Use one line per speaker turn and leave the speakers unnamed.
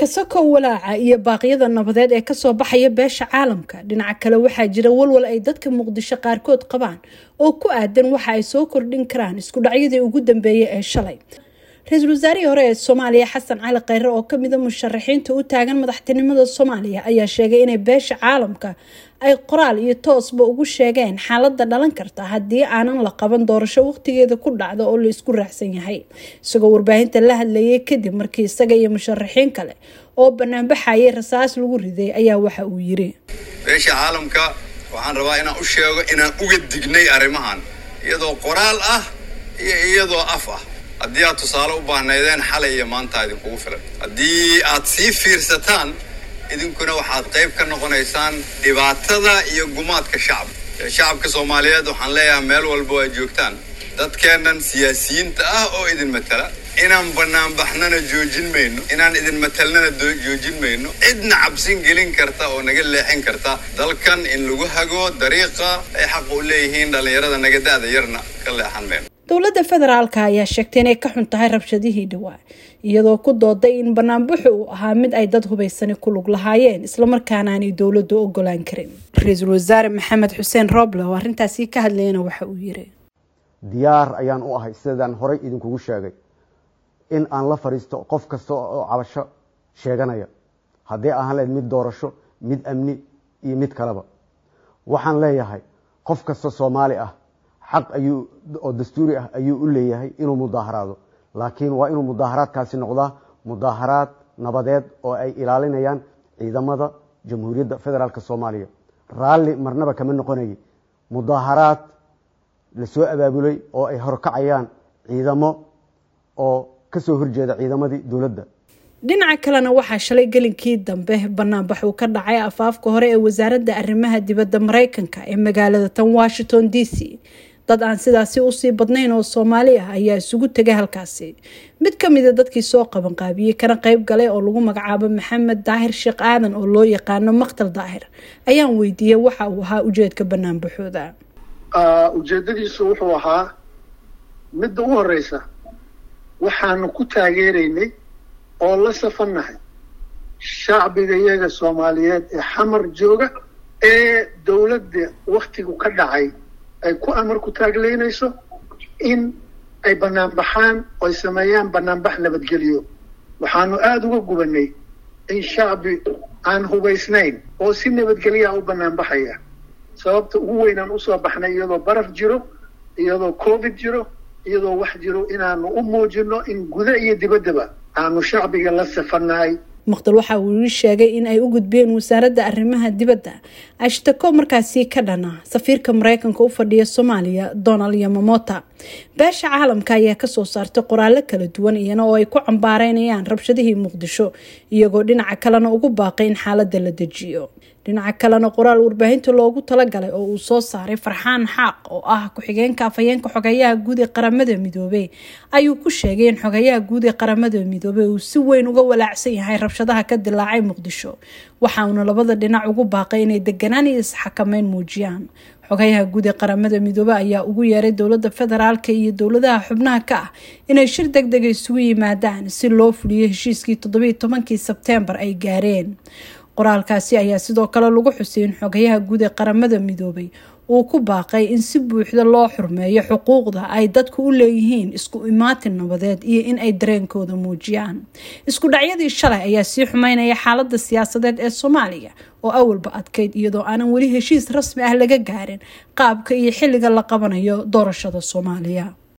kasakow walaaca iyo baaqyada nabadeed ee ka soo baxaya beesha caalamka. Dhinaca kale waxaa jira walwal ay dadka muqdisho qaarkood qabaan oo ku aadan waxa ay soo kordhin karaan isku dhacyadii ugu dambeeyay ee shalay ra'iisul wasaarihii hore ee soomaaliya xasan cali kheyre oo kamida musharaxiinta u taagan madaxtinimada soomaaliya ayaa sheegay inay beesha caalamka ay qoraal iyo toosba ugu sheegeen xaalada dhalan karta haddii aanan la qaban doorasho waqtigeeda ku dhacda oo la isku raacsan yahay. Isagoo warbaahinta la hadlayay kadib markii isaga iyo musharaxiin kale oo banaanbaxayay rasaas lagu riday ayaa waxa uu yiri
beesha caalamka waxaan rabaa inaan u sheego inaan uga dignay arrimahan iyadoo qoraal ah iyo iyadoo af ah haddii aad tusaale u baahnaydeen xalay iyo maanta idinkugu filan. Haddii aad sii fiirsataan idinkuna waxaad qayb ka noqonaysaan dhibaatada iyo gumaadka shacabka shacabka soomaaliyeed waxaan leeyahay meel walba waa joogtaan. Dadkeennan siyaasiyiinta ah oo idin matala inaan banaanbaxnana joojin mayno inaan idin matalnana joojin mayno cidna cabsin gelin karta oo naga leexin karta. Dalkan in lagu hago dariiqa ay xaq u leeyihiin dhallinyarada naga da-da yarna ka leexan mayno
dowladda federaalka ayaa sheegtay inay ka xun tahay rabshadihii dhawaa iyadoo ku dooday in banaanbaxu uu ahaa mid ay dad hubaysani ku lug lahaayeen islamarkaana aanay dowladdu ogolaan karin. Ra'iisul wasaare maxamed xuseen roble oo arrintaasi ka hadlayana waxa uu yiri
diyaar ayaan u ahay sidaan horay idinkugu sheegay in aan la fadhiisto qof kasta oo cabasho sheeganaya. Haddii ahaan lahayd mid doorasho mid amni iyo mid kaleba waxaan leeyahay qof kasta soomaali ah xaq oo dastuuri ah ayuu u leeyahay inuu mudaaharaado. Laakiin waa inuu mudaaharaadkaasi noqdaa mudaaharaad nabadeed oo ay ilaalinayaan ciidamada jamhuuriyadda federaalk soomaaliya. Raalli marnaba kama noqonayay. Mudaaharaad la soo abaabulay oo ay horkacayaan ciidamo oo ka soo horjeeda ciidamadii dowladda.
Dhinaca kalena waxaa shalay gelinkii dambe banaanbax uu ka dhacay afaafka hore ee wasaaradda arrimaha dibadda mareykanka ee magaalada tan washington d c dad aan sidaasi u sii badnayn oo soomaali ah ayaa isugu tegay halkaasi. Mid kamida dadkii soo qabanqaabiyey kana qeyb galay oo lagu magacaabo maxamed daahir sheekh aadan oo loo yaqaano maktal daahir ayaan weydiiyey waxa uu ahaa ujeedka banaanbaxooda
ujeedadiisu wuxuu ahaa midda u horeysa waxaanu ku taageeraynay oo la safannahay shacbiga iyaga soomaaliyeed ee xamar jooga ee dowladda waktigu ka dhacay ay ku amar ku taagleynayso in ay banaanbaxaan oo ay sameeyaan banaanbax nabadgelyo. Waxaanu aada uga gubanay in shacbi aan hubaysnayn oo si nabadgelyaa u banaanbaxaya sababta ugu weynaan u soo baxnay iyadoo baraf jiro iyadoo covid jiro iyadoo wax jiro inaanu u muujino in guda iyo dibaddaba aanu shacbiga la safanahay
muqdal waxa uu ii sheegay in ay u gudbeen wasaaradda arrimaha dibadda ashtako markaasi ka dhana safiirka mareykanka u fadhiya soomaaliya donald yamamota. Beesha caalamka ayaa ka soo saartay qoraallo kala duwan iyana oo ay ku cambaareynayaan rabshadihii muqdisho iyagoo dhinaca kalena ugu baaqay in xaaladda la dejiyo. Dhinaca kalena qoraal warbaahinta loogu talagalay oo uu soo saaray farxaan xaaq oo ah ku-xigeenka afhayeenka xogayaha guud ee qaramada midoobey ayuu ku sheegay in xogayaha guud ee qaramada midoobey uu si weyn uga walaacsan yahay rabshadaha ka dilaacay muqdisho. Waxa uuna labada dhinac ugu baaqay inay deganaan iyo isxakameyn muujiyaan. Xogayaha guud ee qaramada midoobe ayaa ugu yeeray dowladda federaalka iyo dowladaha xubnaha ka ah inay shir deg dega isugu yimaadaan si loo fuliyo heshiiskii toddobiiy tobankii sebteembar ay gaareen. Qoraalkaasi ayaa sidoo kale lagu xusay in xogayaha guud ee qaramada midoobay uu ku baaqay in si buuxda loo xurmeeyo xuquuqda ay dadku u leeyihiin isku imaatin nabadeed iyo in ay dareenkooda muujiyaan. Isku dhacyadii shalay ayaa sii xumeynaya xaalada siyaasadeed ee soomaaliya oo awalba adkeyd iyadoo aanan weli heshiis rasmi ah laga gaarin qaabka iyo xilliga la qabanayo doorashada soomaaliya